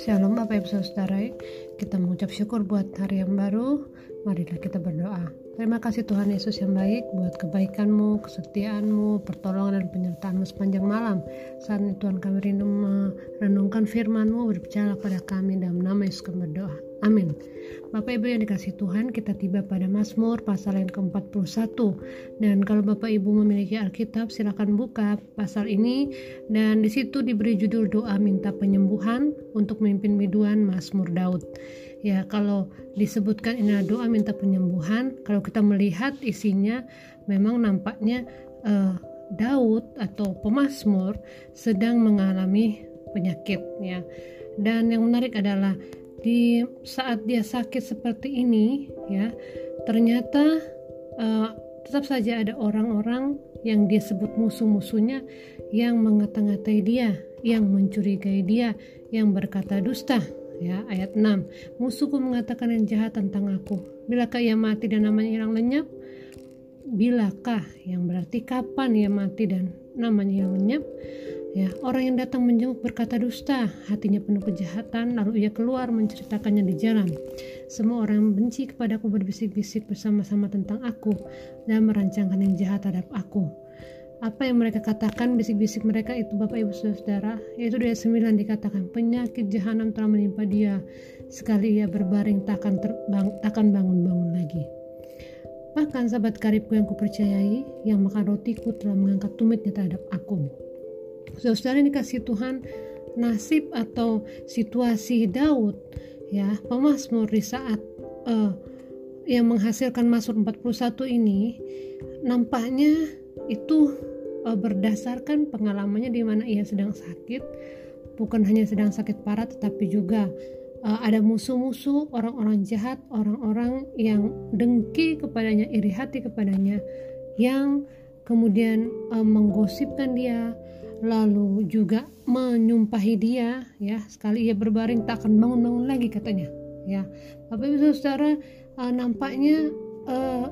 Shalom Bapak Ibu Saudara Kita mengucap syukur buat hari yang baru. Marilah kita berdoa. Terima kasih Tuhan Yesus yang baik Buat kebaikanmu, kesetiaanmu, pertolongan dan penyertaanmu sepanjang malam. Saat ini Tuhan kami rindu merenungkan firmanmu Berbicara pada kami dalam nama Yesus kami berdoa Amin Bapak Ibu yang dikasih Tuhan, kita tiba pada Mazmur pasal yang ke-41. Dan kalau Bapak Ibu memiliki Alkitab, silakan buka pasal ini dan di situ diberi judul doa minta penyembuhan untuk memimpin biduan Mazmur Daud. Ya, kalau disebutkan ini doa minta penyembuhan, kalau kita melihat isinya memang nampaknya uh, Daud atau pemazmur sedang mengalami penyakit ya. Dan yang menarik adalah di saat dia sakit seperti ini ya ternyata uh, tetap saja ada orang-orang yang dia sebut musuh-musuhnya yang mengata-ngatai dia yang mencurigai dia yang berkata dusta ya ayat 6 musuhku mengatakan yang jahat tentang aku. Bilakah ia mati dan namanya hilang lenyap? Bilakah? Yang berarti kapan ia mati dan namanya hilang lenyap Ya, orang yang datang menjenguk berkata dusta, hatinya penuh kejahatan, lalu ia keluar menceritakannya di jalan. Semua orang yang benci kepadaku berbisik-bisik bersama-sama tentang aku dan merancangkan yang jahat terhadap aku. Apa yang mereka katakan, bisik-bisik mereka itu Bapak Ibu Saudara, yaitu dari sembilan dikatakan penyakit jahanam telah menimpa dia. Sekali ia berbaring takkan terbang, takkan bangun-bangun lagi. Bahkan sahabat karibku yang kupercayai, yang makan rotiku telah mengangkat tumitnya terhadap aku saudara dikasih Tuhan nasib atau situasi Daud ya pemazmur di saat uh, yang menghasilkan Mazmur 41 ini nampaknya itu uh, berdasarkan pengalamannya di mana ia sedang sakit. Bukan hanya sedang sakit parah tetapi juga uh, ada musuh-musuh orang-orang jahat orang-orang yang dengki kepadanya iri hati kepadanya yang kemudian uh, menggosipkan dia lalu juga menyumpahi dia ya. Sekali ia berbaring tak akan bangun-bangun lagi katanya ya. Bapak Ibu Saudara uh, nampaknya uh,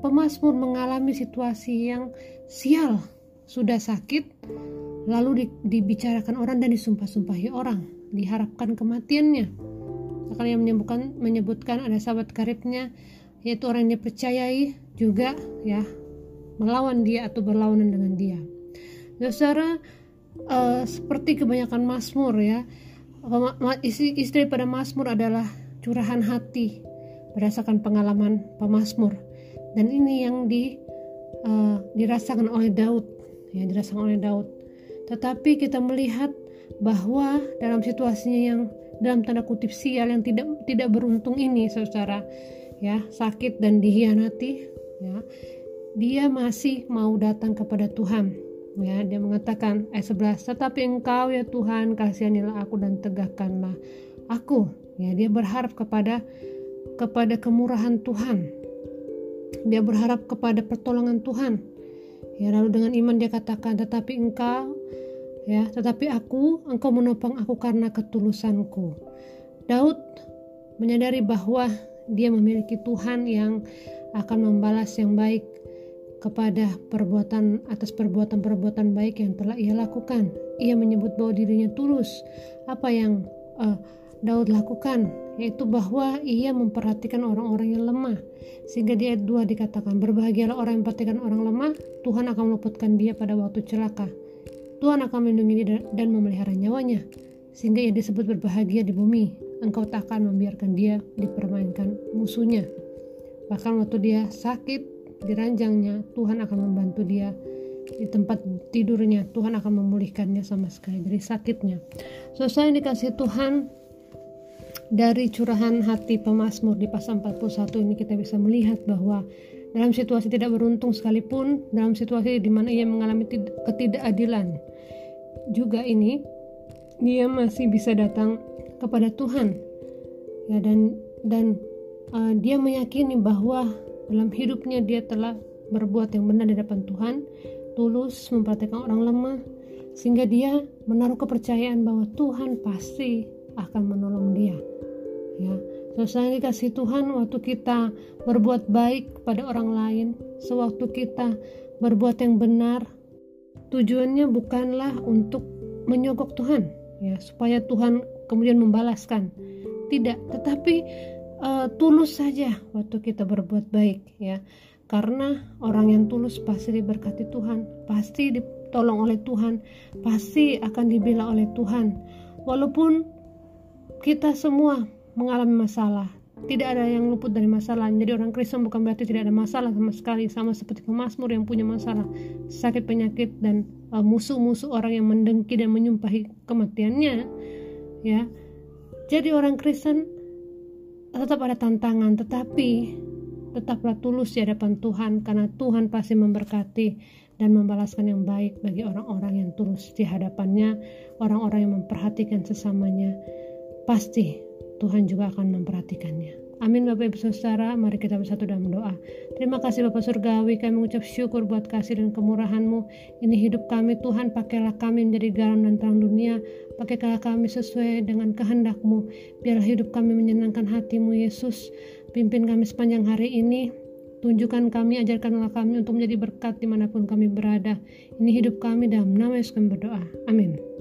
pemazmur mengalami situasi yang sial. Sudah sakit lalu di, dibicarakan orang dan disumpah-sumpahi orang. Diharapkan kematiannya. Akan yang menyebutkan menyebutkan ada sahabat karibnya yaitu orang yang dipercayai juga ya melawan dia atau berlawanan dengan dia. Saudara uh, seperti kebanyakan Mazmur ya istri, istri pada Mazmur adalah curahan hati berdasarkan pengalaman pemazmur dan ini yang di uh, dirasakan oleh Daud ya dirasakan oleh Daud. Tetapi kita melihat bahwa dalam situasinya yang dalam tanda kutip sial yang tidak tidak beruntung ini saudara ya sakit dan dihianati ya dia masih mau datang kepada Tuhan. Ya dia mengatakan ayat 11 tetapi engkau ya Tuhan kasihanilah aku dan tegakkanlah aku. Ya dia berharap kepada kepada kemurahan Tuhan. Dia berharap kepada pertolongan Tuhan. Ya lalu dengan iman dia katakan tetapi engkau ya tetapi aku engkau menopang aku karena ketulusanku. Daud menyadari bahwa dia memiliki Tuhan yang akan membalas yang baik kepada perbuatan atas perbuatan-perbuatan baik yang telah ia lakukan. Ia menyebut bahwa dirinya tulus. Apa yang uh, Daud lakukan yaitu bahwa ia memperhatikan orang-orang yang lemah. Sehingga di ayat 2 dikatakan, berbahagialah orang yang memperhatikan orang lemah, Tuhan akan meluputkan dia pada waktu celaka. Tuhan akan melindungi dia dan memelihara nyawanya. Sehingga ia disebut berbahagia di bumi. Engkau tak akan membiarkan dia dipermainkan musuhnya. Bahkan waktu dia sakit, di ranjangnya Tuhan akan membantu dia. Di tempat tidurnya Tuhan akan memulihkannya sama sekali dari sakitnya. Selesai so, dikasih Tuhan dari curahan hati pemazmur di pasal 41 ini kita bisa melihat bahwa dalam situasi tidak beruntung sekalipun dalam situasi di mana ia mengalami ketidakadilan juga ini dia masih bisa datang kepada Tuhan. Ya dan dan uh, dia meyakini bahwa dalam hidupnya dia telah berbuat yang benar di hadapan Tuhan, tulus memperhatikan orang lemah, sehingga dia menaruh kepercayaan bahwa Tuhan pasti akan menolong dia. Ya, selesai dikasih Tuhan waktu kita berbuat baik kepada orang lain, sewaktu kita berbuat yang benar, tujuannya bukanlah untuk menyogok Tuhan ya supaya Tuhan kemudian membalaskan tidak tetapi uh, tulus saja waktu kita berbuat baik ya karena orang yang tulus pasti diberkati Tuhan pasti ditolong oleh Tuhan pasti akan dibela oleh Tuhan walaupun kita semua mengalami masalah tidak ada yang luput dari masalah. Jadi orang Kristen bukan berarti tidak ada masalah sama sekali, sama seperti pemazmur yang punya masalah, sakit penyakit dan uh, musuh-musuh orang yang mendengki dan menyumpahi kematiannya. Ya, jadi orang Kristen tetap ada tantangan, tetapi tetaplah tulus di hadapan Tuhan karena Tuhan pasti memberkati dan membalaskan yang baik bagi orang-orang yang tulus di hadapannya, orang-orang yang memperhatikan sesamanya. Pasti Tuhan juga akan memperhatikannya. Amin Bapak Ibu Saudara, mari kita bersatu dalam doa. Terima kasih Bapak Surgawi, kami mengucap syukur buat kasih dan kemurahan-Mu. Ini hidup kami Tuhan, pakailah kami menjadi garam dan terang dunia. Pakailah kami sesuai dengan kehendak-Mu. Biarlah hidup kami menyenangkan hatimu Yesus. Pimpin kami sepanjang hari ini, Tunjukkan kami, ajarkanlah kami untuk menjadi berkat di mana pun kami berada. Ini hidup kami dalam nama Yesus kami berdoa. Amin.